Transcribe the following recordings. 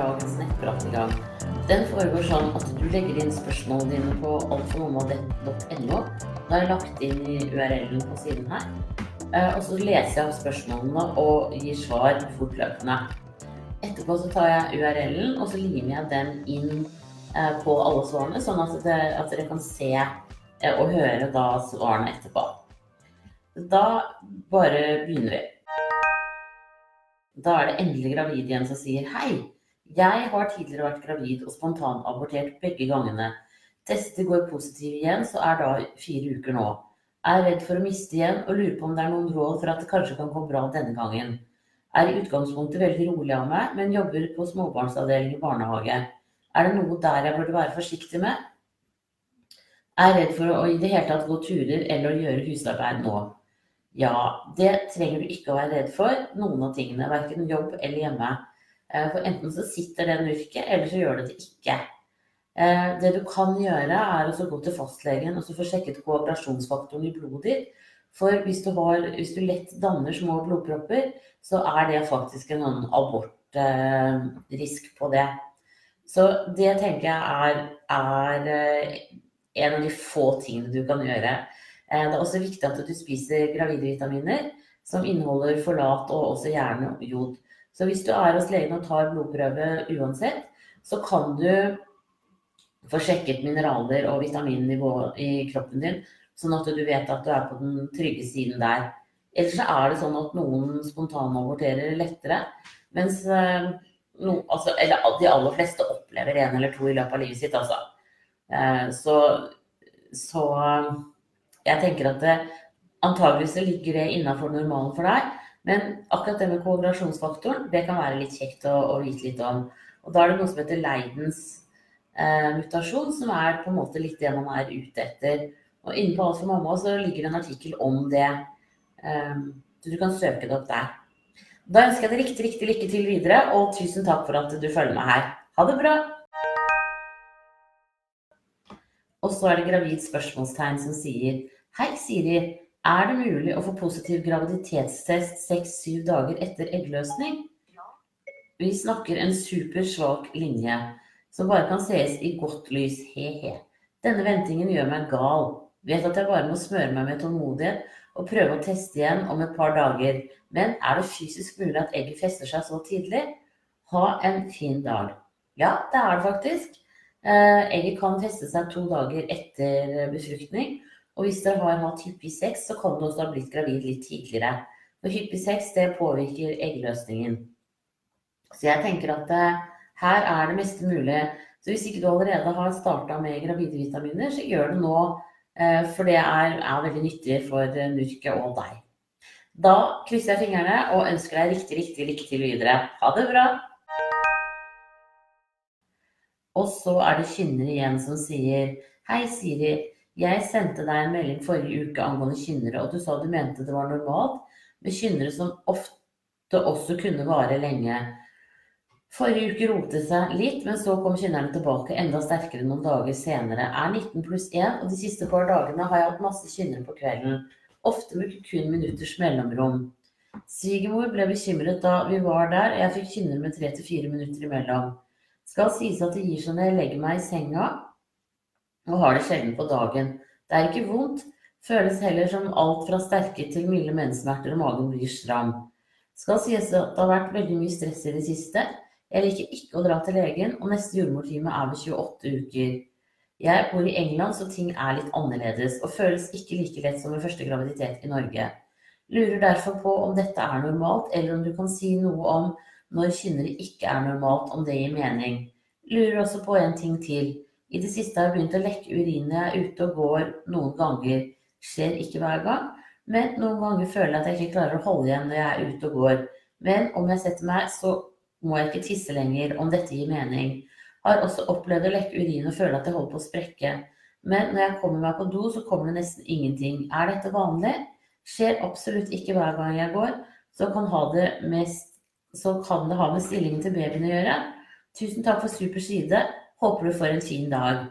dagens nettprat i gang. Den foregår sånn at du legger inn spørsmålene dine på altformamma.no. Da er jeg lagt inn i URL-en på siden her. Eh, og så leser jeg opp spørsmålene og gir svar fortløpende. Etterpå så tar jeg URL-en og så limer jeg den inn eh, på alle svarene, sånn at, det, at dere kan se eh, og høre da svarene etterpå. Da bare begynner vi. Da er det endelig gravid igjen som sier hei. Jeg har tidligere vært gravid og spontanabortert begge gangene. Tester går positiv igjen, så er da fire uker nå. Er redd for å miste igjen og lurer på om det er noen råd for at det kanskje kan gå bra denne gangen. Er i utgangspunktet veldig rolig av meg, men jobber på småbarnsavdeling i barnehage. Er det noe der jeg burde være forsiktig med? Er redd for å i det hele tatt gå turer eller gjøre husarbeid nå. Ja, det trenger du ikke å være redd for, noen av tingene. Verken jobb eller hjemme. Eh, for enten så sitter det yrket, eller så gjør det det ikke. Eh, det du kan gjøre, er å gå til fastlegen og få sjekket kooperasjonsfaktoren i blodet ditt. For hvis du, har, hvis du, lett danner små blodpropper, så er det faktisk en annen abortrisk eh, på det. Så det tenker jeg er, er en av de få tingene du kan gjøre. Det er også viktig at du spiser gravide vitaminer som inneholder forlat og også gjerne jod. Så hvis du er hos legen og tar blodprøve uansett, så kan du få sjekket mineraler og vitaminnivå i kroppen din, sånn at du vet at du er på den trygge siden der. Ellers er det sånn at noen spontanaborterer lettere, mens eh, no, altså, eller de aller fleste opplever en eller to i løpet av livet sitt, altså. Eh, så, så jeg tenker at antageligvis ligger det innafor normalen for deg. Men akkurat det med koagulasjonsfaktoren, det kan være litt kjekt å, å, vite litt om. Og da er det noe som heter Leidens eh, mutasjon, som er på en måte litt det man er ute etter. Og inne på Alt for mamma så ligger det en artikkel om det. Eh, så du kan søke det opp der. Da ønsker jeg deg riktig, riktig lykke til videre, og tusen takk for at du følger med her. Ha det bra! Og så er det gravid spørsmålstegn som sier Hei, Siri. Er det mulig å få positiv graviditetstest seks-syv dager etter eggløsning? Vi snakker en supersvak linje som bare kan sees i godt lys, he-he. Denne ventingen gjør meg gal. Vet at jeg bare må smøre meg med tålmodighet og prøve å teste igjen om et par dager. Men er det fysisk mulig at egget fester seg så tidlig? Ha en fin dag. Ja, det er det faktisk. Eh, egget kan feste seg to dager etter befruktning. Og hvis dere har hatt hyppig sex, så kan du også ha blitt gravid litt tidligere. For hyppig sex det påvirker eggløsningen. Så jeg tenker at eh, her er det meste mulig. Så hvis ikke du allerede har starta med gravide vitaminer, så gjør det nå. Eh, for det er, er veldig nyttig for Nurket og deg. Da krysser jeg fingrene og ønsker deg riktig, riktig lykke til videre. Ha det bra! Og så er det Kynner igjen som sier Hei, Siri. Jeg sendte deg en melding forrige uke angående kynnere, og du sa du mente det var normalt med kynnere som ofte også kunne vare lenge. Forrige uke rotet det seg litt, men så kom kynnerne tilbake enda sterkere noen dager senere. Er 19 pluss 1, og de siste par dagene har jeg hatt masse kynnere på kvelden. Ofte med kun minutters mellomrom. Svigermor ble bekymret da vi var der, og jeg fikk kynnere med tre til fire minutter imellom. Skal sies at det gir seg når jeg legger meg i senga og har det sjelden på dagen. Det er ikke vondt, føles heller som alt fra sterke til milde menssmerter og magen blir stram. Skal sies at det har vært veldig mye stress i det siste. Jeg liker ikke å dra til legen, og neste jordmortime er ved 28 uker. Jeg bor i England, så ting er litt annerledes, og føles ikke like lett som ved første graviditet i Norge. Lurer derfor på om dette er normalt, eller om du kan si noe om når kynnere ikke er normalt, om det gir mening. Lurer også på en ting til. I det siste har jeg begynt å lekke urin når jeg er ute og går noen ganger. Skjer ikke hver gang, men noen ganger føler jeg at jeg ikke klarer å holde igjen når jeg er ute og går. Men om jeg setter meg, så må jeg ikke tisse lenger, om dette gir mening. Har også opplevd å lekke urin og føle at jeg holder på å sprekke. Men når jeg kommer meg på do, så kommer det nesten ingenting. Er dette vanlig? Skjer absolutt ikke hver gang jeg går, så kan det med, så kan det ha med stillingen til babyen å gjøre. Tusen takk for super side. Håper du får en fin dag.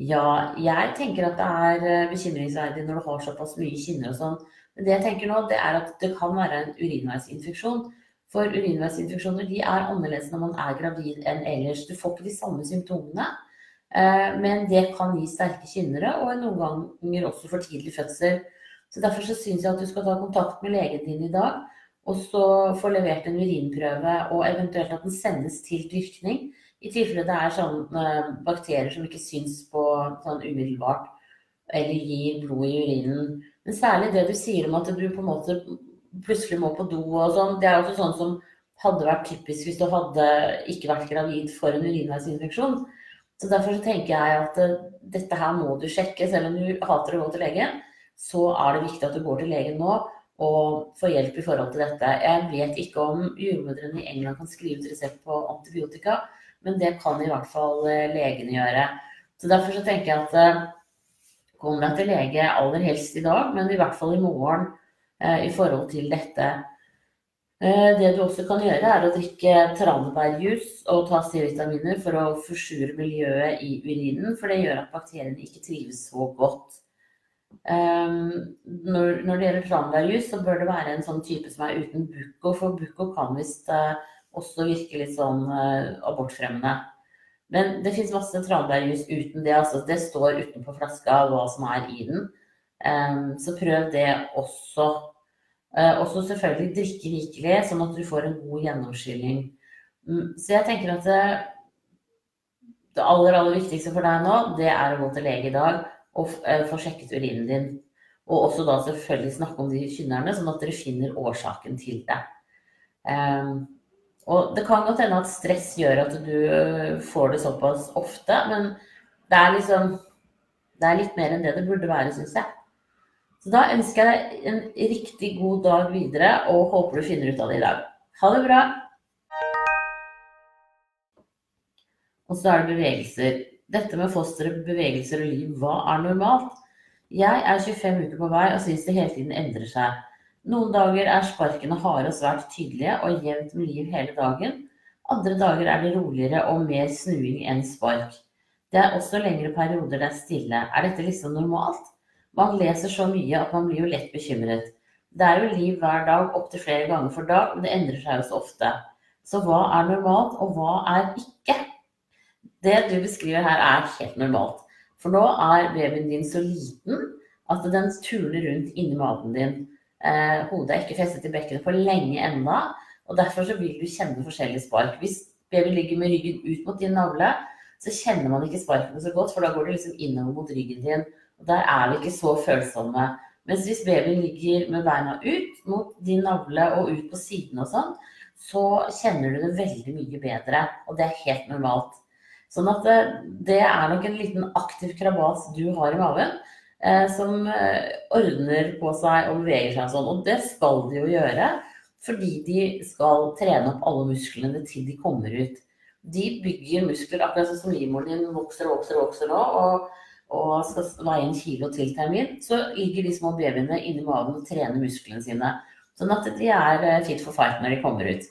Ja, jeg tenker at det er eh, bekymringsverdig når du har såpass mye kinner og sånn. Men det jeg tenker nå, det er at det kan være en urinveisinfeksjon. For urinveisinfeksjoner de er annerledes når man er gravid enn ellers. Du får ikke de samme symptomene, eh, men det kan gi sterke kynnere og noen ganger også for tidlig fødsel. Så Derfor så syns jeg at du skal ta kontakt med legen din i dag, og så få levert en urinprøve, og eventuelt at den sendes til dyrkning. I tilfelle det er sånne bakterier som ikke syns på sånn umiddelbart, eller gir blod i urinen. Men særlig det du sier om at du på en måte plutselig må på do og sånn. Det er også sånn som hadde vært typisk hvis du hadde ikke vært gravid for en urinveisinfeksjon. Så derfor så tenker jeg at uh, dette her må du sjekke. Selv om du hater å gå til legen, så er det viktig at du går til legen nå og får hjelp i forhold til dette. Jeg vet ikke om jordmødrene i England kan skrive ut resept på antibiotika, men det kan i hvert fall uh, legene gjøre. Så derfor så tenker jeg at uh, kom deg til lege aller helst i dag, men i hvert fall i morgen Eh, i forhold til dette. Eh, det du også kan gjøre, er å drikke tranebærjus og ta C-vitaminer for å forsure miljøet i urinen, for det gjør at bakteriene ikke trives så godt. Eh, når, det gjelder tranebærjus, så bør det være en sånn type som er uten bucco, for bucco kan visst også virke litt sånn abortfremmende. Men det fins masse tranbærjus uten det. altså Det står utenpå flaska hva som er i den. Så prøv det også. Eh, og så selvfølgelig drikke rikelig, sånn at du får en god gjennomskylling. Mm, så jeg tenker at det, det, aller, aller viktigste for deg nå, det er å gå til lege i dag og eh, få sjekket urinen din. Og også da selvfølgelig snakke om de kynnerne, sånn at dere finner årsaken til det. Og det kan godt hende at stress gjør at du eh, får det såpass ofte, men det er liksom Det er litt mer enn det det burde være, syns jeg. Så da ønsker jeg deg en riktig god dag videre, og håper du finner ut av det i dag. Ha det bra! Og så er det bevegelser. Dette med fosteret, bevegelser og liv, hva er normalt? Jeg er 25 uker på vei og syns det hele tiden endrer seg. Noen dager er sparkene harde og svært tydelige og jevnt med liv hele dagen. Andre dager er det roligere og mer snuing enn spark. Det er også lengre perioder det er stille. Er dette liksom normalt? Man leser så mye at man blir jo lett bekymret. Det er jo liv hver dag, opptil flere ganger for dag, men det endrer seg jo så ofte. Så hva er normalt, og hva er ikke? Det du beskriver her, er helt normalt. For nå er babyen din så liten at den turner rundt inni maten din. Eh, hodet er ikke festet i bekkenet for lenge enda, og derfor så vil du kjenne forskjellige spark. Hvis babyen ligger med ryggen ut mot din navle, så kjenner man ikke sparkene så godt, for da går det liksom innover mot ryggen din og Der er vi ikke så følsomme. Mens hvis babyen ligger med beina ut mot din navle og ut på siden og sånn, så kjenner du det veldig mye bedre. Og det er helt normalt. Sånn at det, eh, det er nok en liten aktiv krabat du har i magen, eh, som eh, ordner på seg og beveger seg sånn. Og det skal de jo gjøre, fordi de skal trene opp alle musklene til de kommer ut. De bygger muskler akkurat sånn som livmoren din vokser og vokser og vokser nå. og og skal veie en kilo til termin, så ligger de små babyene inni magen og trener musklene sine. Sånn at de er eh, fit for fight når de kommer ut.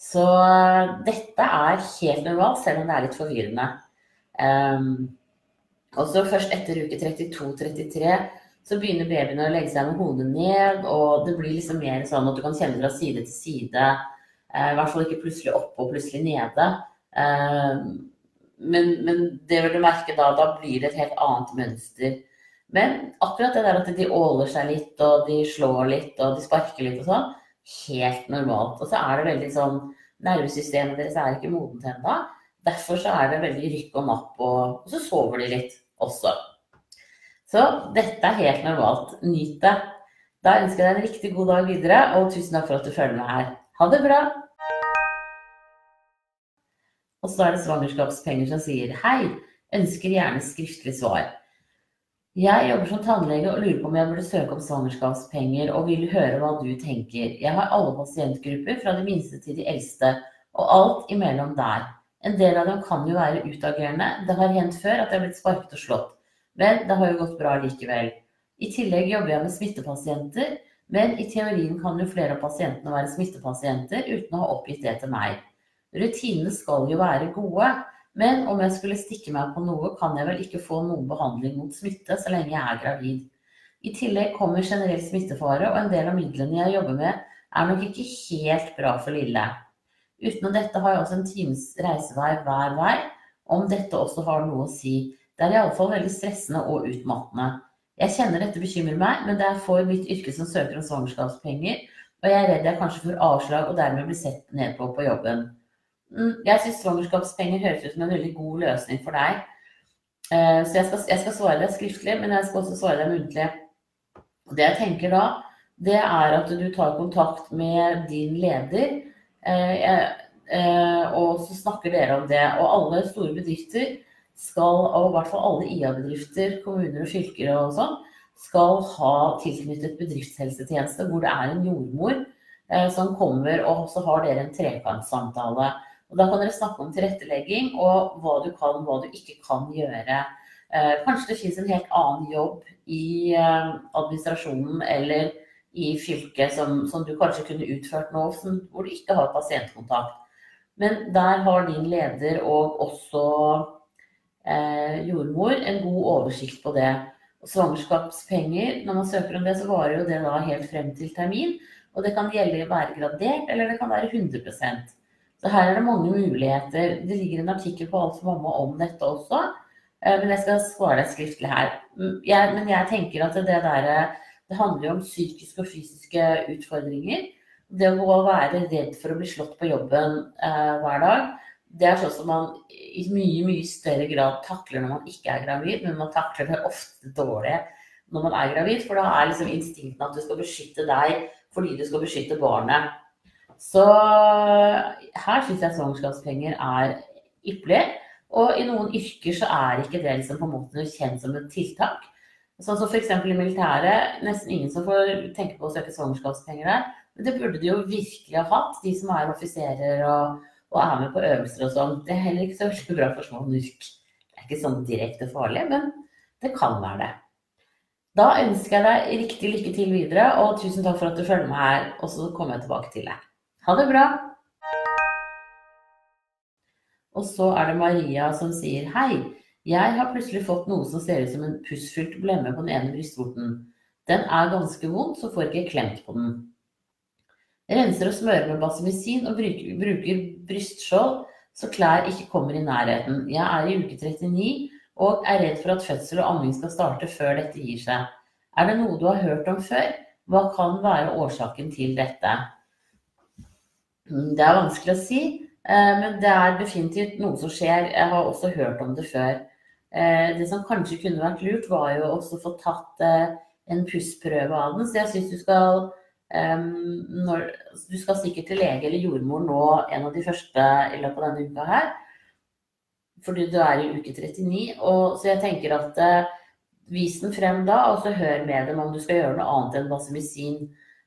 Så eh, dette er helt normalt, selv om det er litt forvirrende. Um, og så først etter uke 32-33 så begynner babyene å legge seg med hodet ned, og det blir liksom mer sånn at du kan kjenne fra side til side. Uh, I hvert fall ikke plutselig oppe og plutselig nede. Uh, men, men, det vil du merke da, da blir det et helt annet mønster. Men akkurat det der at de åler seg litt, og de slår litt, og de sparker litt og sånn, helt normalt. Og så er det veldig sånn Nervesystemet deres er ikke modent ennå. Derfor så er det veldig rykk og napp, og, så sover de litt også. Så dette er helt normalt. Nyt det. Da ønsker jeg deg en riktig god dag videre, og tusen takk for at du følger med her. Ha det bra! Og så er det svangerskapspenger som sier hei, ønsker gjerne skriftlig svar. Jeg jobber som tannlege og lurer på om jeg burde søke om svangerskapspenger, og vil høre hva du tenker. Jeg har alle pasientgrupper, fra de minste til de eldste, og alt imellom der. En del av dem kan jo være utagerende. Det har hendt før at jeg har blitt sparket og slått. Men det har jo gått bra likevel. I tillegg jobber jeg med smittepasienter, men i teorien kan jo flere av pasientene være smittepasienter uten å ha oppgitt det til meg. Rutinene skal jo være gode, men om jeg skulle stikke meg på noe, kan jeg vel ikke få noen behandling mot smitte så lenge jeg er gravid. I tillegg kommer generell smittefare, og en del av midlene jeg jobber med, er nok ikke helt bra for Lille. Utenom dette har jeg også en times reisevei hver vei, om dette også har noe å si. Det er iallfall veldig stressende og utmattende. Jeg kjenner dette bekymrer meg, men det er for mitt yrke som søker om svangerskapspenger, og jeg er redd jeg kanskje får avslag og dermed blir sett ned på på jobben. Mm, jeg syns svangerskapspenger høres ut som en veldig god løsning for deg. Eh, så jeg skal, jeg skal svare deg skriftlig, men jeg skal også svare deg muntlig. Det jeg tenker da, det er at du tar kontakt med din leder og så snakker dere om det. Og alle store bedrifter skal, og i hvert fall alle IA-bedrifter, kommuner og fylker og sånn, skal ha tilknyttet bedriftshelsetjeneste hvor det er en jordmor eh, som kommer, og så har dere en trekantsamtale. Og Da kan dere snakke om tilrettelegging og hva du kan, hva du ikke kan gjøre. Eh, kanskje det finnes en helt annen jobb i eh, administrasjonen eller i fylket som, som, du kanskje kunne utført nå, som, hvor du ikke har pasientkontakt. Men der har din leder og også eh, jordmor en god oversikt på det. Og svangerskapspenger, når man søker om det, så varer jo det da helt frem til termin. Og det kan gjelde være gradert, eller det kan være 100% Så her er det mange muligheter. Det ligger en artikkel på Alt for mamma om dette også. Eh, men jeg skal svare deg skriftlig her. Mm, jeg, men jeg tenker at det derre det handler jo om psykiske og fysiske utfordringer. Det å være redd for å bli slått på jobben eh, hver dag, det er sånn som man i mye, mye større grad takler når man ikke er gravid, men man takler det ofte dårlig når man er gravid, for da er liksom instinkten at du skal beskytte deg fordi du skal beskytte barnet. Så her syns jeg svangerskapspenger er ypperlig. Og i noen yrker så er ikke det liksom på en måte kjent som et tiltak. Sånn som f.eks. i militæret. Nesten ingen som får tenke på å søke svangerskapspenger der. Men det burde de jo virkelig ha hatt, de som er offiserer og, og, er med på øvelser og sånn. Det er heller ikke så veldig bra for små nurk. Det er ikke sånn direkte farlig, men det kan være det. Da ønsker jeg deg riktig lykke til videre, og tusen takk for at du følger med her. Og så kommer jeg tilbake til deg. Ha det bra! Og så er det Maria som sier hei. Jeg har plutselig fått noe som ser ut som en pussfylt blemme på den ene brystvorten. Den er ganske vond, så får ikke klemt på den. Renser og smører med basimisin og bruker, bruker brystskjold så klær ikke kommer i nærheten. Jeg er i uke 39 og er redd for at fødsel og amming skal starte før dette gir seg. Er det noe du har hørt om før? Hva kan være årsaken til dette? Det er vanskelig å si, eh, men det er definitivt noe som skjer. Jeg har også hørt om det før. Eh, det som kanskje kunne vært lurt, var jo også å få tatt eh, en pussprøve av den. Så jeg syns du skal når, Du skal sikkert til lege eller jordmor nå en av de første i løpet av denne uka her. Fordi du er i uke 39. Og, så jeg tenker at eh, vis den frem da, og så hør med dem om du skal gjøre noe annet enn basemisin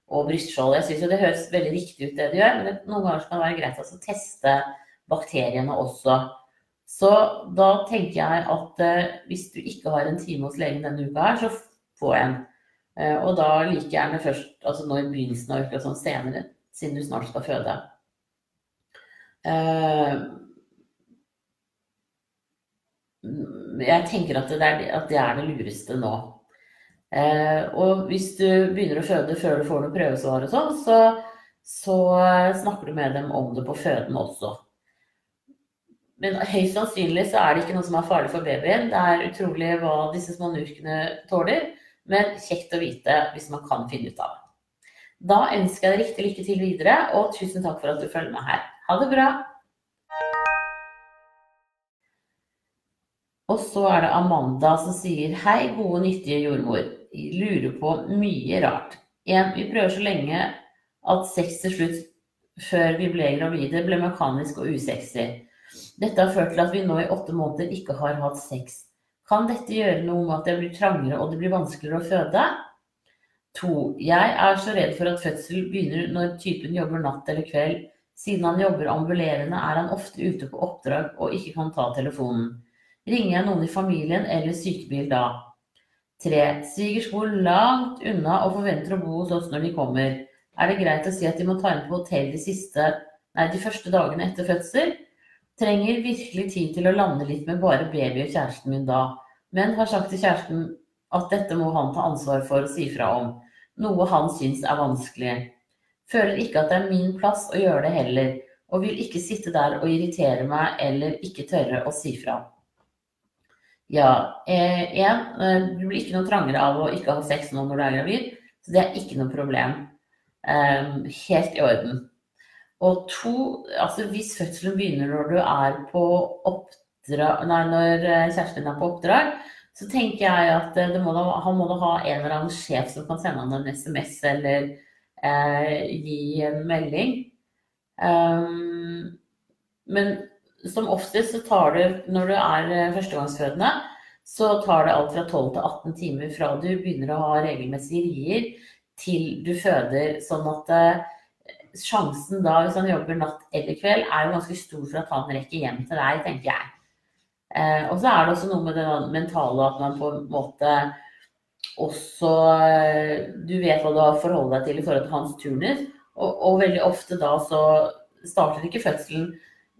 og brystskjold. Jeg syns jo det høres veldig riktig ut det du gjør, men det, noen ganger kan det være greit å teste bakteriene også. Så da tenker jeg at eh, hvis du ikke har en time hos legen denne uka her, så få en. Eh, og da like gjerne først, altså nå i begynnelsen av uka, sånn senere, siden du snart skal føde. Eh, jeg tenker at det er, at det, er det lureste nå. Eh, og hvis du begynner å føde før du får noe prøvesvar og sånn, så, så snakker du med dem om det på føden også. Men høyst sannsynlig så er det ikke noe som er farlig for babyen. Det er utrolig hva disse små nurkene tåler, men kjekt å vite hvis man kan finne ut av det. Da ønsker jeg deg riktig lykke til videre, og tusen takk for at du følger med her. Ha det bra! Og så er det Amanda som sier hei, gode, nyttige jordmor. Jeg lurer på mye rart. En, vi prøver så lenge at sex til slutt, før vi ble gravide, ble mekanisk og usexy. Dette har ført til at vi nå i åtte måneder ikke har hatt sex. Kan dette gjøre noe med at det blir trangere og det blir vanskeligere å føde? To. Jeg er så redd for at fødsel begynner når typen jobber natt eller kveld. Siden han jobber ambulerende, er han ofte ute på oppdrag og ikke kan ta telefonen. Ringer jeg noen i familien eller sykebil da? Tre. Svigers bor langt unna og forventer å bo hos oss når de kommer. Er det greit å si at de må ta inn på hotell de, siste, nei, de første dagene etter fødsel? Trenger virkelig tid til å lande litt med bare baby og kjæresten min da, men har sagt til kjæresten at dette må han ta ansvar for å si fra om, noe han syns er vanskelig. Føler ikke at det er min plass å gjøre det heller, og vil ikke sitte der og irritere meg eller ikke tørre å si fra. Ja, eh, eh, du blir ikke noe trangere av å ikke ha sex nå når du er gravid, så det er ikke noe problem. Eh, helt i orden. Og to, altså hvis fødselen begynner når du er på oppdrag Nei, når kjæresten er på oppdrag, så tenker jeg at må da, han må da ha en eller annen sjef som kan sende han en SMS eller eh, gi en melding. Um, men som oftest så tar det, når du er eh, førstegangsfødende, så tar det alt fra 12 til 18 timer fra du begynner å ha regelmessige rier til du føder. Sånn at eh, sjansen da, hvis han jobber natt eller kveld, er jo ganske stor for at han rekker hjem til deg, tenker jeg. Eh, og så er det også noe med det mentale at man på en måte også eh, Du vet hva du har forholdt deg til i forhold til hans turnus. Og, og, veldig ofte da så starter ikke fødselen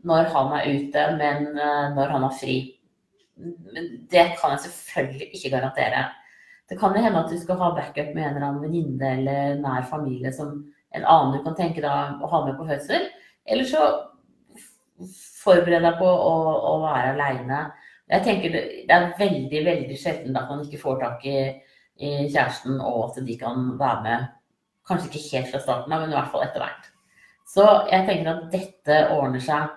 når han er ute, men eh, når han har fri. Men det kan jeg selvfølgelig ikke garantere. Det kan jo hende at du skal ha backup med en eller annen venninne eller nær familie som en annen du kan tenke deg å ha med på fødsel. Eller så forbered deg på å, å være aleine. Jeg tenker det, er veldig veldig sjelden at man ikke får tak i, i, kjæresten, og at de kan være med. Kanskje ikke helt fra starten av, men i hvert fall etter hvert. Så jeg tenker at dette ordner seg.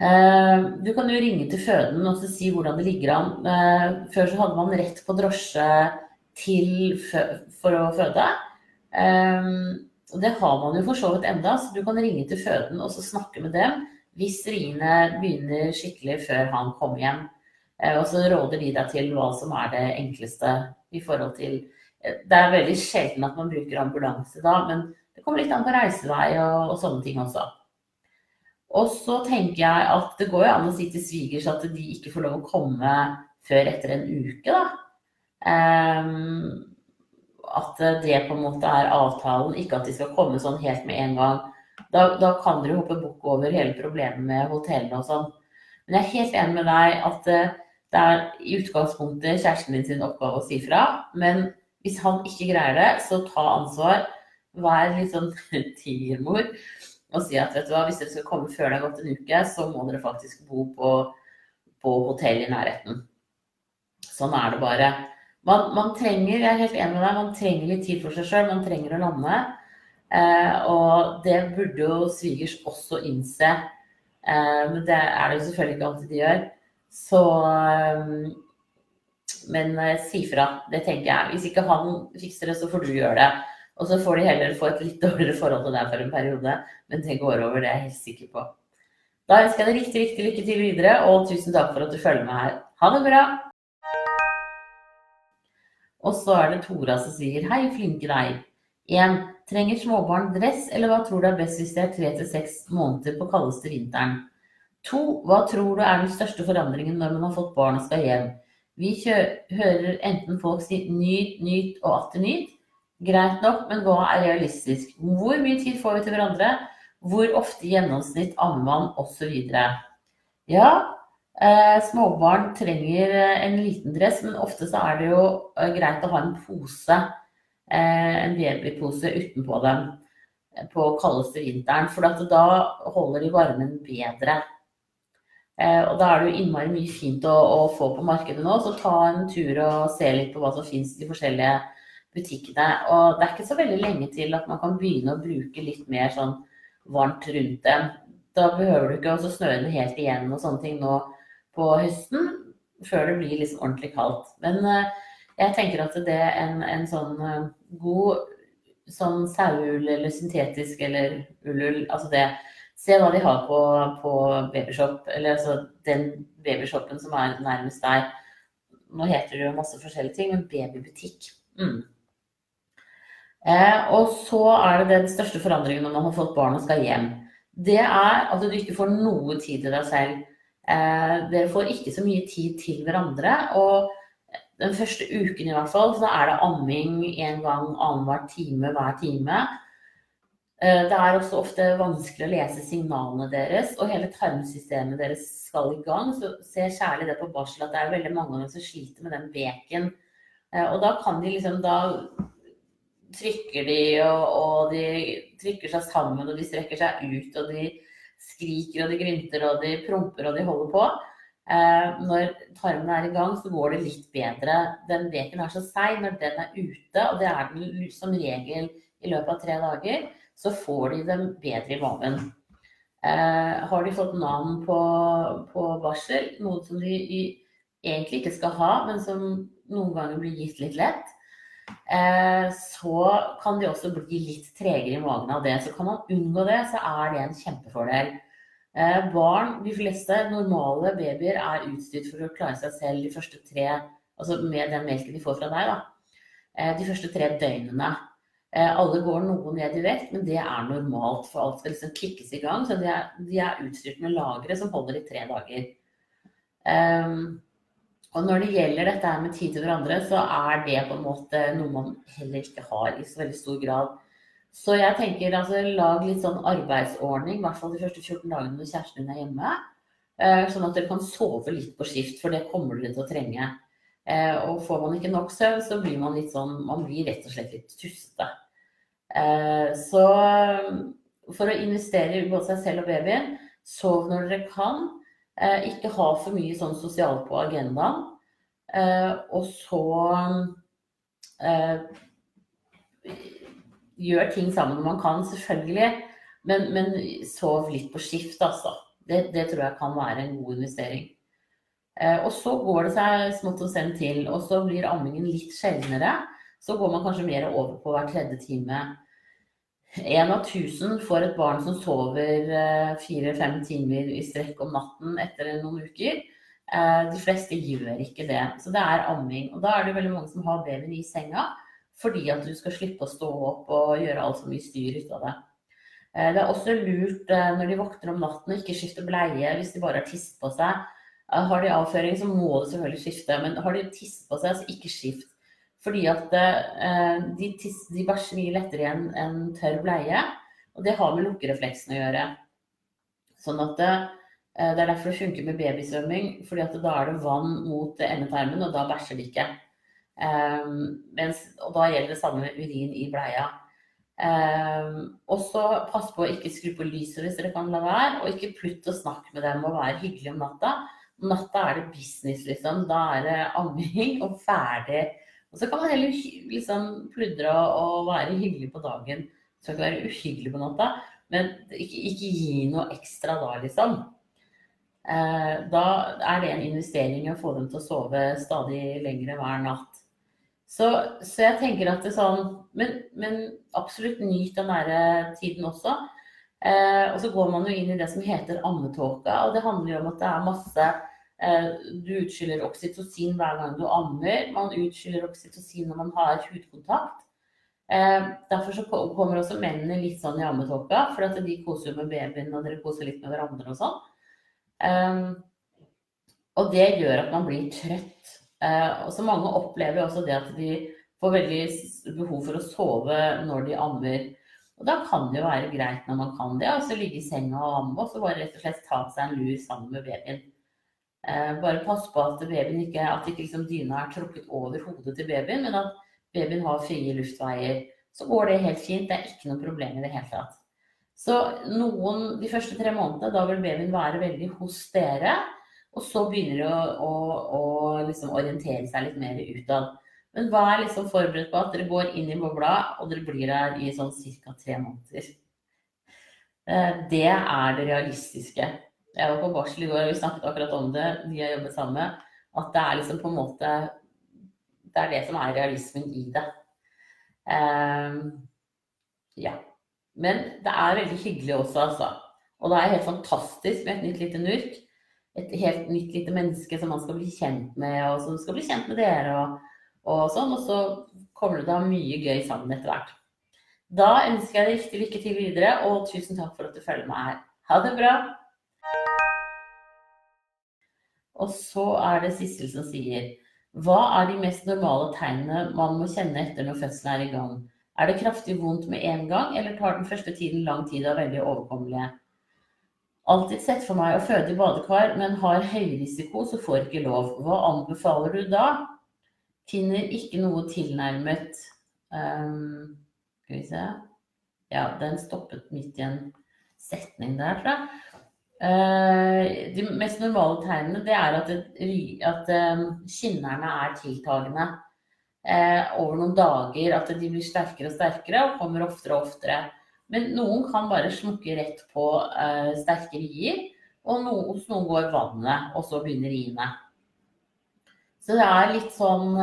Eh, du kan jo ringe til føden og si hvordan det ligger an. Eh, før så hadde man rett på drosje til, for å føde. Eh, og det har man jo for så vidt enda, så du kan ringe til føden og så snakke med dem hvis riene begynner skikkelig før han kommer hjem. Eh, og så råder de deg til hva som er det enkleste i forhold til eh, Det er veldig sjelden at man bruker ambulanse da, men det kommer litt an på reisevei og, og sånne ting også. Og så tenker jeg at det går jo an å si til svigers at de ikke får lov å komme før etter en uke, da. Um, at det på en måte er avtalen, ikke at de skal komme sånn helt med en gang. Da, da kan dere hoppe bukk over hele problemet med hotellene og sånn. Men jeg er helt enig med deg at eh, det er i utgangspunktet kjæresten din sin oppgave å si fra. Men hvis han ikke greier det, så ta ansvar. Vær litt sånn tigermor og si at vet du hva, hvis dere skal komme før det har gått en uke, så må dere faktisk bo på, på hotell i nærheten. Sånn er det bare. Man, man, trenger jeg er helt enig med deg, man trenger litt tid for seg sjøl. Man trenger å lande. Eh, og det burde jo svigers også innse. Eh, men det er det jo selvfølgelig ikke alltid de gjør. Så eh, Men si fra, det tenker jeg. Hvis ikke han fikser det, så får du gjøre det. Og så får de heller få et litt dårligere forhold til deg for en periode. Men det går over, det er jeg helt sikker på. Da ønsker jeg deg riktig, riktig lykke til videre, og tusen takk for at du følger med her. Ha det bra! Og så er det Tora som sier hei, flinke deg. 1. Trenger småbarn dress, eller hva tror du er best hvis det er tre til seks måneder på kaldeste vinteren? 2. Hva tror du er den største forandringen når man har fått barn og skal hjem? Vi hører enten folk si nyt, nyt og atter nyt. Greit nok, men hva er realistisk? Hvor mye tid får vi til hverandre? Hvor ofte i gjennomsnitt ammer man? Osv. Ja, eh, småbarn trenger eh, en liten dress, men ofte så er det jo eh, greit å ha en pose Eh, en babypose utenpå dem på kaldeste vinteren. For da holder de varmen bedre. Eh, og da er det jo innmari mye fint å, å, få på markedet nå, så ta en tur og se litt på hva som finnes i de forskjellige butikkene. Og det er ikke så veldig lenge til at man kan begynne å bruke litt mer sånn varmt rundt dem. Da behøver du ikke å snø det helt igjen og sånne ting nå på høsten, før det blir liksom ordentlig kaldt. Men uh, jeg tenker at det er en, en sånn eh, god sånn saueull eller syntetisk eller ullull, altså det Se hva de har på, på babyshop, eller altså den babyshopen som er nærmest deg. Nå heter det jo masse forskjellige ting, men babybutikk. Mm. Eh, og så er det den største forandringen når man har fått barn og skal hjem. Det er at du ikke får noe tid til deg selv. Eh, dere får ikke så mye tid til hverandre. og den første uken i hvert fall, så er det amming en gang annenhver time hver time. Eh, det er også ofte vanskelig å lese signalene deres, og hele tarmsystemet deres skal i gang. Så se kjærlig det på barsel at det er veldig mange dem som sliter med den beken. Eh, og da kan de liksom da trykker de, og, og, de trykker seg sammen, og de strekker seg ut, og de skriker, og de grynter, og de promper, og de holder på. Eh, når tarmen er i gang, så går det litt bedre. Den veken er så seig. Når den er ute, og det er den som regel i løpet av tre dager, så får de dem bedre i magen. Eh, har de fått navn på, på barsel, noe som de egentlig ikke skal ha, men som noen ganger blir gitt litt lett, så kan de også bli litt tregere i magen av det. Så kan man unngå det, så er det en kjempefordel. Eh, barn, de fleste normale babyer, er utstyrt for å klare seg selv de første tre Altså med den melken de får fra deg, da. Eh, de første tre døgnene. Eh, alle går noe ned i vekt, men det er normalt, for alt skal liksom klikkes i gang. Så de er, de er utstyrt med lagre som holder i tre dager. Um, og når det gjelder dette med tid til hverandre, så er det på en måte noe man heller ikke har i så veldig stor grad. Så jeg tenker altså lag litt sånn arbeidsordning, i hvert fall de første 14 dagene når kjæresten din er hjemme. Eh, sånn at dere kan sove litt på skift, for det kommer dere til å trenge. Eh, og får man ikke nok søvn, så blir man litt sånn Man blir rett og slett litt tustete. Eh, så for å investere i både seg selv og babyen, sov når dere kan. Ikke ha for mye sånn sosialt på agendaen. Og så gjør ting sammen når man kan, selvfølgelig. Men, men sov litt på skift, altså. Det, det, tror jeg kan være en god investering. Eh, og så går det seg smått og sent til, og så blir ammingen litt sjeldnere. Så går man kanskje mer over på hver tredje time. Én av tusen får et barn som sover eh, fire-fem timer i strekk om natten etter noen uker. Eh, de fleste gjør ikke det. Så det er amming. Og da er det veldig mange som har babyen i senga fordi at du skal slippe å stå opp og gjøre alt så mye styr ut av det. Eh, det er også lurt når de våkner om natten og ikke skifter bleie hvis de bare har tisset på seg. Har de avføring, så må du selvfølgelig skifte, men har de tisset på seg, så ikke skift. Fordi at de, tiss, de bæsjer mye lettere i en, tørr bleie, og det har med lukkerefleksen å gjøre. Sånn at det, det er derfor det funker med babysvømming, fordi at da er det vann mot endetarmen, og da bæsjer de ikke. Um, mens, og da gjelder det samme urin i bleia. Um, og så pass på å ikke skru på lyset hvis dere kan la være, og ikke plutt å snakke med dem og være hyggelig om natta. Om natta er det business, liksom. Da er det amming og ferdig. Og så kan man heller liksom pludre og være hyggelig på dagen. Du skal ikke være uhyggelig på natta, men ikke, ikke gi noe ekstra da, liksom. Eh, da er det en investering å få dem til å sove stadig lengre hver natt. Så, så, jeg tenker at det er sånn Men, men absolutt nyt den derre tiden også. Eh, og så går man jo inn i det som heter ammetåka, og det handler jo om at det er masse eh, Du utskiller oksytocin hver gang du ammer. Man utskiller oksytocin når man har hudkontakt. Eh, derfor så kommer også mennene litt sånn i ammetåka, for de koser jo med babyen, og dere koser litt med hverandre og sånn. Eh, og det gjør at man blir trøtt. Eh, og så mange opplever også det at de får veldig behov for å sove når de ammer. Og da kan det jo være greit når man kan det, altså ligge i senga og amme, og så bare rett og slett ta seg en lur sammen med babyen. Eh, bare pass på at babyen ikke, at ikke liksom dyna er trukket over hodet til babyen, men at babyen har frie luftveier. Så går det helt fint. Det er ikke noe problem i det hele tatt. Så noen, de første tre månedene, da vil babyen være veldig hos dere. Og så begynner de å, å, å liksom orientere seg litt mer utad. Men vær liksom forberedt på at dere går inn i bobla, og dere blir der i sånn ca. tre måneder. Eh, det er det realistiske. Jeg var på barsel i går, og vi snakket akkurat om det, de jeg jobbet sammen med. At det er liksom på en måte Det er det som er realismen i det. Um, ja. Men det er veldig hyggelig også, altså. Og det er helt fantastisk med et nytt lite nurk et helt nytt lite menneske som man skal bli kjent med, og som skal bli kjent med dere. Og, og sånn, og så kommer det da mye gøy sammen etter hvert. Da ønsker jeg deg riktig lykke til videre, og tusen takk for at du følger meg her. Ha det bra! Og så er det Sissel som sier Hva er de mest normale tegnene man må kjenne etter når fødselen er i gang? Er det kraftig vondt med en gang, eller tar den første tiden lang tid og er veldig overkommelige? Alltid sett for meg å føde i badekar, men har høyrisiko, så får ikke lov. Hva anbefaler du da? Finner ikke noe tilnærmet Um, skal vi se Ja, den stoppet midt i en setning der, tror jeg. Uh, de mest normale tegnene det er at, at um, kinnerne er tiltagende uh, over noen dager. At de blir sterkere og sterkere og kommer oftere og oftere. Men noen kan bare slukke rett på uh, sterke rier. Og hos noen går vannet, og så begynner riene. Så det er litt sånn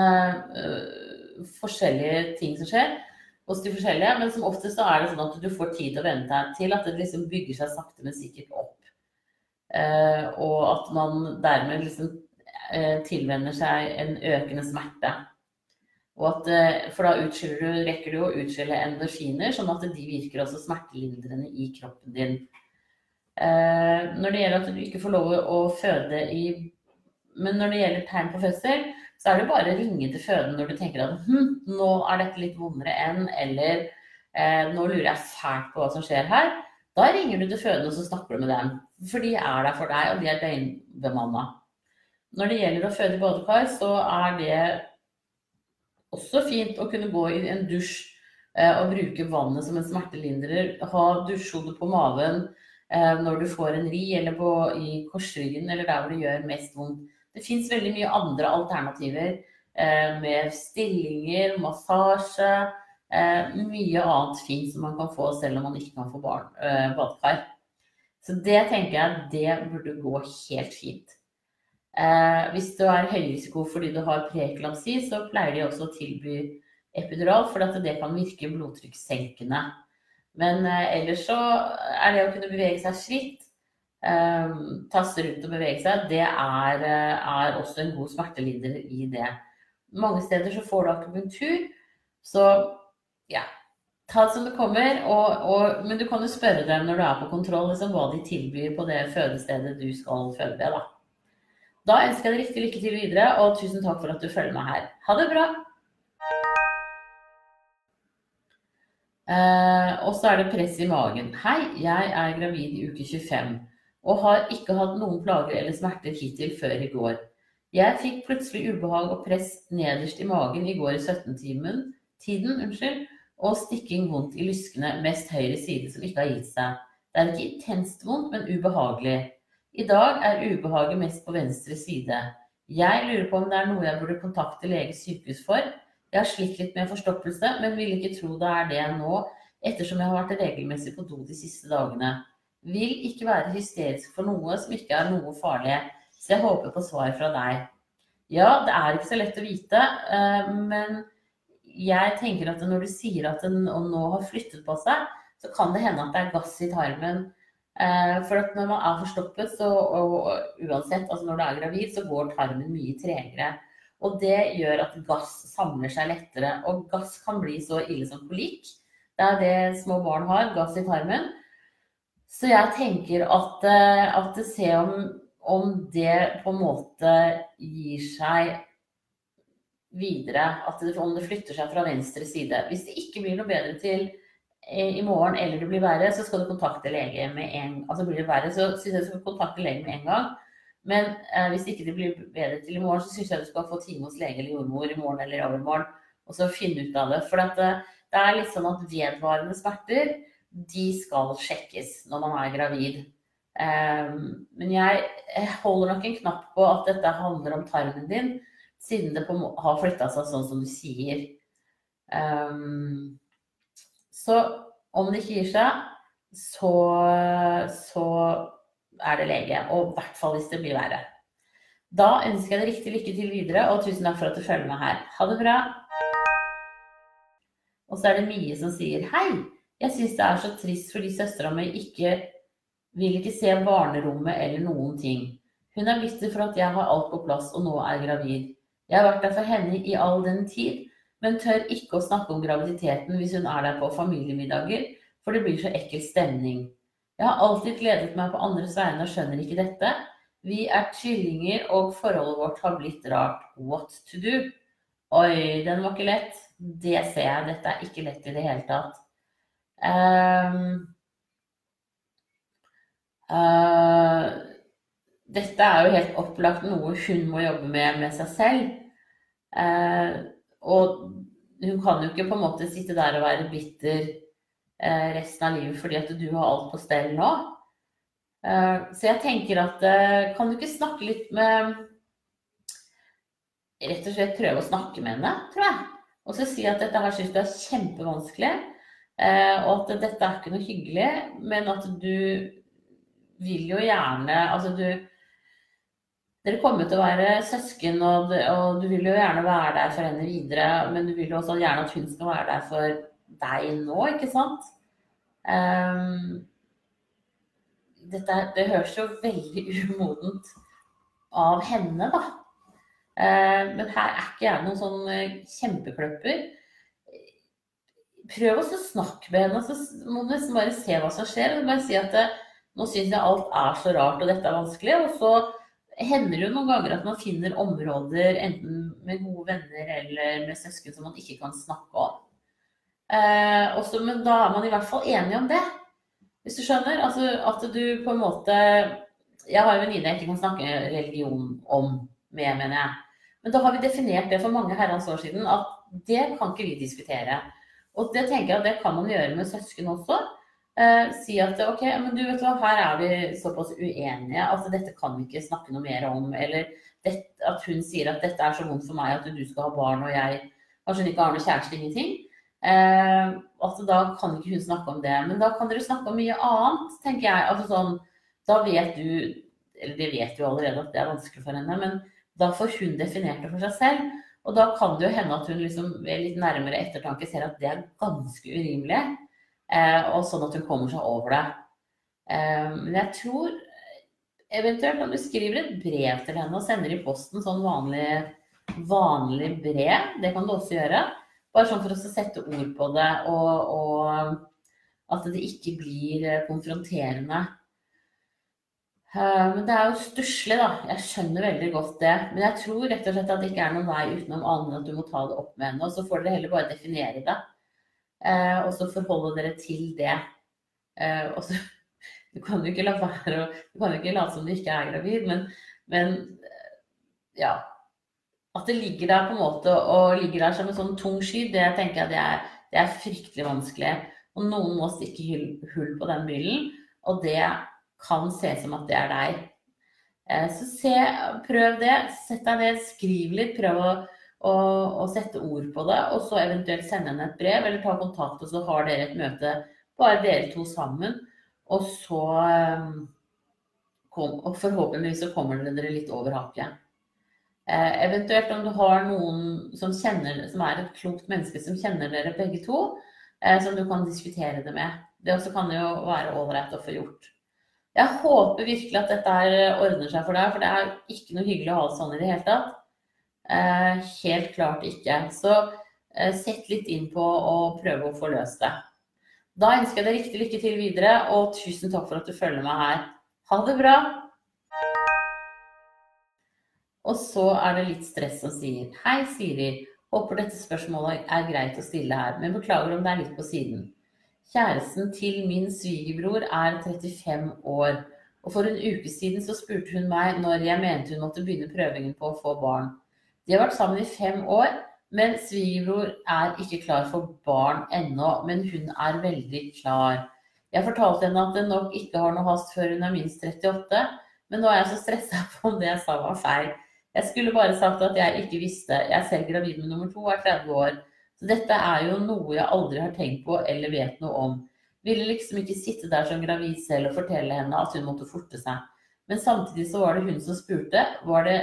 forskjellige ting som skjer hos de forskjellige. Men som oftest så er det sånn at du får tid til å venne deg til at det liksom bygger seg sakte, men sikkert opp. Eh, og at man dermed liksom eh, tilvenner seg en økende smerte. At, eh, for da du, rekker du å utskille endorfiner, sånn at de virker også smertelindrende i kroppen din. Når det gjelder at du ikke får lov å føde i Men når det gjelder tegn på fødsel, så er det bare å ringe til føden når du tenker at hm, nå er dette litt vondere enn, eller nå lurer jeg fælt på hva som skjer her. Da ringer du til fødende og snakker du med dem. For de er der for deg, og de er døgnbemanna. Når det gjelder å føde i badekar, så er det også fint å kunne gå i en dusj eh, og bruke vannet som en smertelindrer. Ha dusjhode på maven eh, når du får en ri, eller på, i korsryggen, eller der hvor det gjør mest vondt. Det fins veldig mye andre alternativer eh, med stillinger, massasje, eh, mye annet fint som man kan få selv om man ikke kan få barn, eh, badekar. Så det tenker jeg det burde gå helt fint. Eh, hvis du er høyrisiko fordi du har preeklampsi, så pleier de også å tilby epidural, for at det kan virke blodtrykkssenkende. Men eh, ellers så er det å kunne bevege seg fritt um, taste rundt og bevege seg, det er, eh, er også en god smertelindrer i det. Mange steder så får du akupunktur, så ja, ta det som det kommer. Og, og, men du kan jo spørre dem når du er på kontroll, liksom, hva de tilbyr på det fødestedet du skal føde ved. Da. da ønsker jeg deg riktig lykke til videre, og tusen takk for at du følger meg her. Ha det bra! Uh, og så er det press i magen. Hei, jeg er gravid i uke 25 og har ikke hatt noen plager eller smerter hittil før i går. Jeg fikk plutselig ubehag og press nederst i magen i går i 17-tiden, unnskyld, og stikking vondt i lyskene, mest høyre side, som ikke har gitt seg. Det er ikke intenst vondt, men ubehagelig. I dag er ubehaget mest på venstre side. Jeg lurer på om det er noe jeg burde kontakte lege sykehus for. Jeg har slitt litt med forstoppelse, men vil ikke tro det er det nå, ettersom jeg har vært regelmessig på do de siste dagene vil ikke være hysterisk for noe som ikke er noe farlig. Så jeg håper på svar fra deg. Ja, det er ikke så lett å vite, eh, men jeg tenker at når du sier at den nå har flyttet på seg, så kan det hende at det er gass i tarmen. Eh, for at når man er forstoppet, så, og uansett, altså når du er gravid, så går tarmen mye tregere. Og det gjør at gass samler seg lettere. Og gass kan bli så ille som kolikk. Det er det små barn har, gass i tarmen. Så jeg tenker at, eh, at se om, om det på en måte gir seg videre. At det, om det flytter seg fra venstre side. Hvis det ikke blir noe bedre til i morgen, eller det blir verre, så skal du kontakte lege med en Altså blir det verre, så syns jeg du skal kontakte lege med en gang. Men eh, hvis ikke det blir bedre til i morgen, så syns jeg du skal få time hos lege eller jordmor i morgen eller overmorgen. Og så finne ut av det. For at, eh, det er litt sånn at vedvarende smerter de skal sjekkes når man er gravid. Um, men jeg holder nok en knapp på at dette handler om tarmen din, siden det har flytta seg sånn som du sier. Um, så om det ikke gir seg, så, så er det lege. Og i hvert fall hvis det blir verre. Da ønsker jeg deg riktig lykke til videre, og tusen takk for at du følger med her. Ha det bra. Og så er det Mie som sier hei. Jeg syns det er så trist fordi søstera mi ikke vil ikke se barnerommet eller noen ting. Hun er bitter for at jeg har alt på plass og nå er gravid. Jeg har vært der for henne i all den tid, men tør ikke å snakke om graviditeten hvis hun er der på familiemiddager, for det blir så ekkel stemning. Jeg har alltid gledet meg på andres vegne og skjønner ikke dette. Vi er tvillinger, og forholdet vårt har blitt rart. What to do? Oi, den var ikke lett. Det ser jeg. Dette er ikke lett i det hele tatt. Um, uh, dette er jo helt opplagt noe hun må jobbe med med seg selv. Eh, og hun kan jo ikke på en måte sitte der og være bitter eh, resten av livet fordi at du har alt på stell nå. Eh, så jeg tenker at eh, kan du ikke snakke litt med Rett og slett prøve å snakke med henne, tror jeg. Og så si at dette her syns du er kjempevanskelig, og at dette er ikke noe hyggelig, men at du vil jo gjerne Altså du dere kommer til å være søsken, og, og, du vil jo gjerne være der for henne videre. Men du vil jo også gjerne at hun skal være der for deg nå, ikke sant? Um, dette, det høres jo veldig umodent av henne, da. Uh, men her er ikke jeg noen sånn uh, kjempekløpper. Prøv å snakke med henne, så må du nesten bare se hva som skjer. Og bare si at uh, nå syns jeg alt er så rart, og dette er vanskelig. Og så hender jo noen ganger at man finner områder, enten med gode venner eller med søsken, som man ikke kan snakke om. Eh, også, men da er man i hvert fall enig om det. Hvis du skjønner? Altså at du på en måte Jeg har en venninne jeg ikke kan snakke religion om med, mener jeg. Men da har vi definert det for mange herrens år siden at det kan ikke vi diskutere. Og det tenker jeg at det kan man gjøre med søsken også. Uh, si at ok, men du vet hva, her er vi såpass uenige at dette kan vi ikke snakke noe mer om. Eller det, at hun sier at dette er så vondt for meg at du skal ha barn og jeg kanskje ikke har noe kjæreste, ingenting. Uh, altså, da kan ikke hun snakke om det. Men da kan dere snakke om mye annet, tenker jeg. Altså sånn, da vet du, eller det vet du allerede at det er vanskelig for henne, men da får hun definert det for seg selv. Og da kan det jo hende at hun liksom ved litt nærmere ettertanke ser at det er ganske urimelig. Eh, og sånn at hun kommer seg over det. Eh, men jeg tror eventuelt om du skriver et brev til henne og sender i posten sånn vanlig, vanlig brev, det kan du også gjøre. Bare sånn for å sette ord på det, og, og at det ikke blir eh, konfronterende. Men det er jo stusslig, da. Jeg skjønner veldig godt det. Men jeg tror rett og slett at det ikke er noen vei utenom annet enn at du må ta det opp med henne. Og så får dere heller bare definere det. Eh, og så forholde dere til det. Eh, og så Du kan jo ikke la være å Du kan jo ikke late som du ikke er gravid, men, men eh, ja. At det ligger der på en måte og ligger der som en sånn tung sky, det tenker jeg det er, det er fryktelig vanskelig. Og noen må stikke hull, på den byllen, og det kan se som at det er deg. Så se, prøv det. Sett deg ned, skriv litt. Prøv å og, og, sette ord på det. Og så eventuelt sende henne et brev, eller ta kontakt, og så har dere et møte, bare dere to sammen. Og så ehm, kom, Og forhåpentligvis så kommer dere litt over haket. Eh, eventuelt om du har noen som, kjenner, som er et klokt menneske som kjenner dere begge to, eh, som du kan diskutere det med. Det også kan jo være ålreit å få gjort. Jeg håper virkelig at dette ordner seg for deg, for det er ikke noe hyggelig å ha det sånn i det hele tatt. Eh, helt klart ikke. Så eh, sett litt inn på å prøve å få løst det. Da ønsker jeg deg riktig lykke til videre, og tusen takk for at du følger meg her. Ha det bra! Og så er det litt stress som sier Hei, Siri. Håper dette spørsmålet er greit å stille her, men beklager om det er litt på siden. Kjæresten til min svigerbror er 35 år, og for en uke siden så spurte hun meg når jeg mente hun måtte begynne prøvingen på å få barn. De har vært sammen i fem år, men svigerbror er ikke klar for barn ennå. Men hun er veldig klar. Jeg fortalte henne at det nok ikke har noe hast før hun er minst 38, men nå er jeg så stressa på om det jeg sa var feil. Jeg skulle bare sagt at jeg ikke visste. Jeg er selv gravid med nummer to og er 30 år. Så dette er jo noe jeg aldri har tenkt på eller vet noe om. Ville liksom ikke sitte der som gravid selv og fortelle henne at hun måtte forte seg. Men samtidig så var det hun som spurte. Var det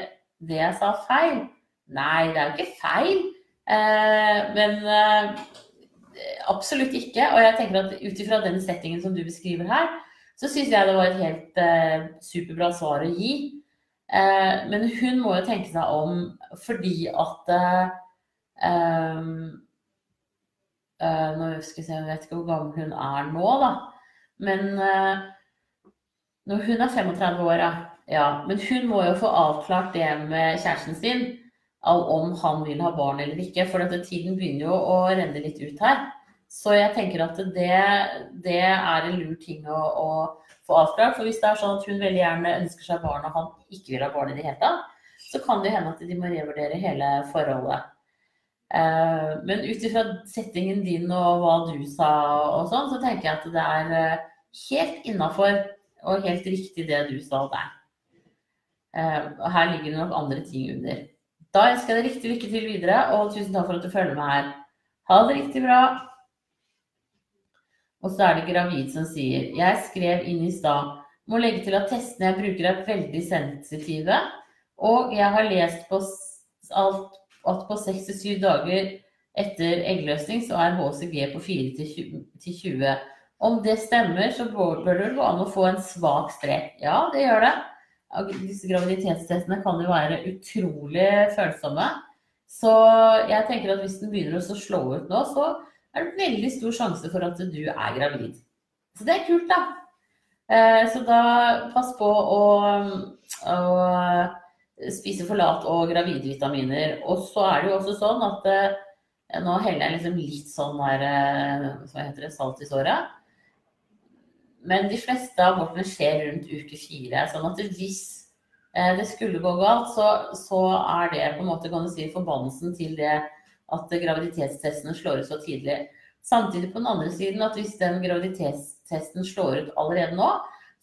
det jeg sa feil? Nei, det er jo ikke feil. Eh, men eh, absolutt ikke. Og jeg tenker at ut ifra den settingen som du beskriver her, så syns jeg det var et helt eh, superbra svar å gi. Men hun må jo tenke seg om fordi at Nå skal jeg se, jeg vet ikke hvor gammel hun er nå, da. Men når hun er 35 år, ja. Men hun må jo få avklart det med kjæresten sin om han vil ha barn eller ikke. For dette tiden begynner jo å renne litt ut her. Så jeg tenker at det, det er en lur ting å, å, få avklart. For hvis det er sånn at hun veldig gjerne ønsker seg barn, og han ikke vil ha barn i det hele tatt, så kan det hende at de må revurdere hele forholdet. Eh, men ut ifra settingen din og hva du sa og sånn, så tenker jeg at det er eh, helt innafor og helt riktig det du sa der. Og her ligger det nok andre ting under. Da ønsker jeg deg riktig lykke til videre, og tusen takk for at du følger med her. Ha det riktig bra. Og så er det gravid som sier Jeg skrev inn i stad må legge til at testene jeg bruker er veldig sensitive. Og jeg har lest på alt, at på 6-7 dager etter eggløsning så er HCG på 4-20. Om det stemmer, så bør det gå an å få en svak strek. Ja, det gjør det. Disse graviditetstestene kan jo være utrolig følsomme. Så jeg tenker at hvis den begynner å slå ut nå, så er det veldig stor sjanse for at du er gravid. Så det er kult, da. Eh, så da pass på å, å spise forlat og gravidvitaminer. Og så er det jo også sånn at eh, nå heller jeg liksom litt sånn der, eh, hva heter det, salt i såret. Men de fleste abortene skjer rundt uke fire. Sånn at hvis Eh, det skulle gå galt, så, så, er det på en måte kan du si, forbannelsen til det at graviditetstestene slår ut så tidlig. Samtidig på den andre siden at hvis den graviditetstesten slår ut allerede nå,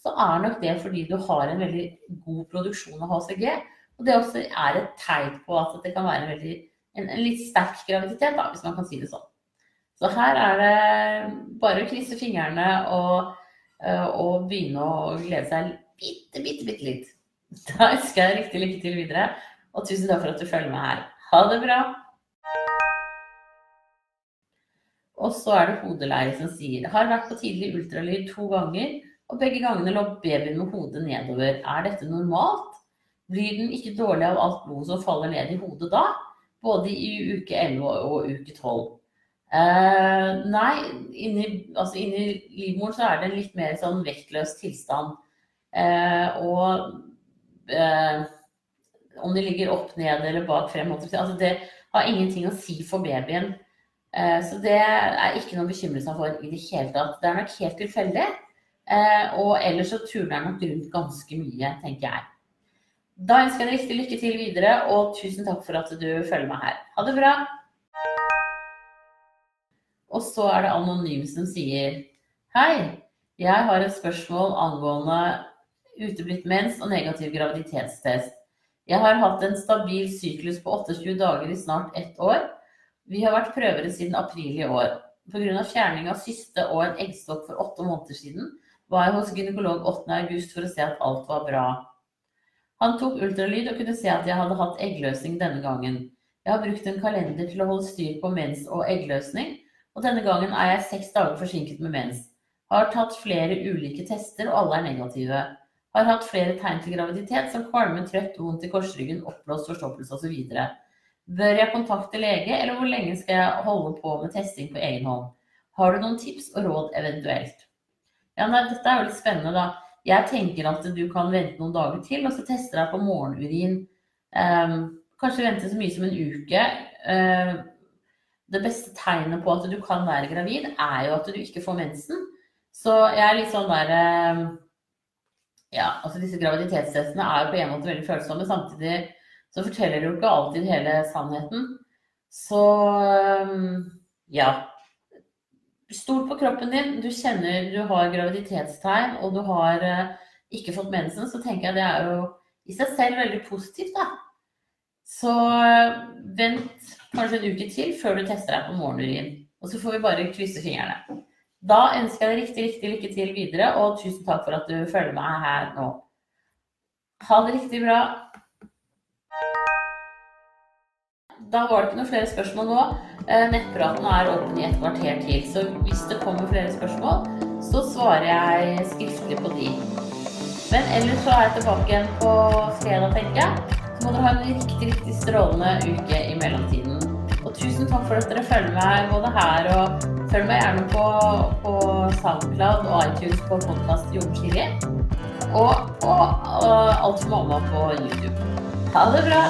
så er nok det fordi du har en veldig god produksjon av HCG. Og det også er et tegn på at det kan være en, veldig, en, en litt sterk graviditet, da, hvis man kan si det sånn. Så her er det bare å krysse fingrene og, og begynne å glede seg bitte, bitte, bitte litt. Da ønsker jeg riktig lykke til videre, og tusen takk for at du følger med her. Ha det bra! Og så er det hodeleie som sier har vært på tidlig ultralyd to ganger, og begge gangene lå babyen med hodet nedover. Er dette normalt? Blir den ikke dårlig av alt blodet som faller ned i hodet da? Både i uke 11 og uke 12. Eh, nei, inni, altså inni livmoren så er det en litt mer sånn vektløs tilstand. Eh, og eh, om de ligger opp, ned eller bak, frem. Altså det har ingenting å si for babyen. Eh, så det er ikke noe å bekymre seg for i det hele tatt. Det er nok helt tilfeldig. Eh, og ellers så turner den nok rundt ganske mye, tenker jeg. Da ønsker jeg deg riktig lykke til videre, og tusen takk for at du følger meg her. Ha det bra! Og så er det Anonym som sier Hei, jeg har et spørsmål angående uteblitt mens og negativ graviditetstest. Jeg har hatt en stabil syklus på 28 dager i snart ett år. Vi har vært prøvere siden april i år. Pga. fjerning av syste og en eggstokk for åtte måneder siden var jeg hos gynekolog 8.8 for å se at alt var bra. Han tok ultralyd og kunne se at jeg hadde hatt eggløsning denne gangen. Jeg har brukt en kalender til å holde styr på mens og eggløsning, og denne gangen er jeg seks dager forsinket med mens. Har tatt flere ulike tester, og alle er negative. Har hatt flere tegn til graviditet, som kvalme, trøtt, vondt i korsryggen, oppblåst forstoppelse osv. Bør jeg kontakte lege, eller hvor lenge skal jeg holde på med testing på egen hånd? Har du noen tips og råd eventuelt? Ja, nei, Dette er jo litt spennende, da. Jeg tenker at du kan vente noen dager til, og så teste deg på morgenurin. Um, kanskje vente så mye som en uke. Uh, det beste tegnet på at du kan være gravid, er jo at du ikke får mensen. Så jeg er litt sånn der uh, ja, altså disse graviditetstestene er jo på en måte veldig følsomme. Samtidig så forteller de jo ikke alltid hele sannheten. Så ja. Stol på kroppen din. Du kjenner du har graviditetstegn, og du har uh, ikke fått mensen, så tenker jeg det er jo i seg selv veldig positivt, da. Så uh, vent kanskje en uke til før du tester deg på morgenurin. Og så får vi bare krysse fingrene. Da ønsker jeg deg riktig, riktig lykke til videre, og tusen takk for at du følger meg her nå. Ha det riktig bra. Da var det ikke noen flere spørsmål nå. Eh, nettpraten er åpen i et kvarter til, så hvis det kommer flere spørsmål, så svarer jeg skriftlig på de. Men ellers så er jeg tilbake igjen på fredag, tenker jeg. Må dere ha en riktig, riktig strålende uke i mellomtiden. Og tusen takk for at dere følger meg både her og Følg meg gjerne på, på SoundCloud og iTunes på podkast Jon Chili. Og på uh, Alt for mamma på YouTube. Ha det bra!